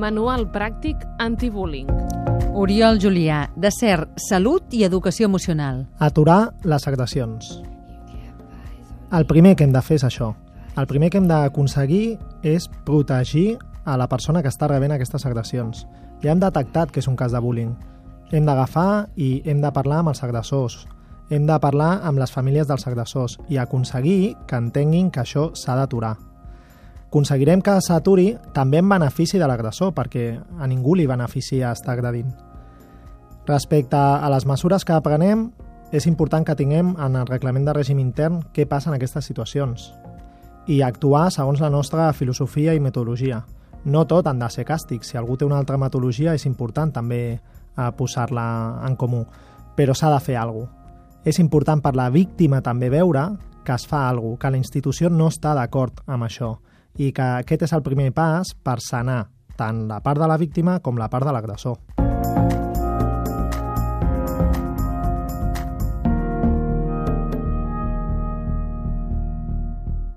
Manual pràctic antibullying. Oriol Julià, de CERT, Salut i Educació Emocional. Aturar les agressions. El primer que hem de fer és això. El primer que hem d'aconseguir és protegir a la persona que està rebent aquestes agressions. Ja hem detectat que és un cas de bullying. Hem d'agafar i hem de parlar amb els agressors. Hem de parlar amb les famílies dels agressors i aconseguir que entenguin que això s'ha d'aturar. Aconseguirem que s'aturi també en benefici de l'agressor, perquè a ningú li beneficia estar agredint. Respecte a les mesures que aprenem, és important que tinguem en el reglament de règim intern què passa en aquestes situacions i actuar segons la nostra filosofia i metodologia. No tot han de ser càstigs. Si algú té una altra metodologia és important també eh, posar-la en comú, però s'ha de fer alguna cosa. És important per la víctima també veure que es fa alguna cosa, que la institució no està d'acord amb això i que aquest és el primer pas per sanar tant la part de la víctima com la part de l'agressor.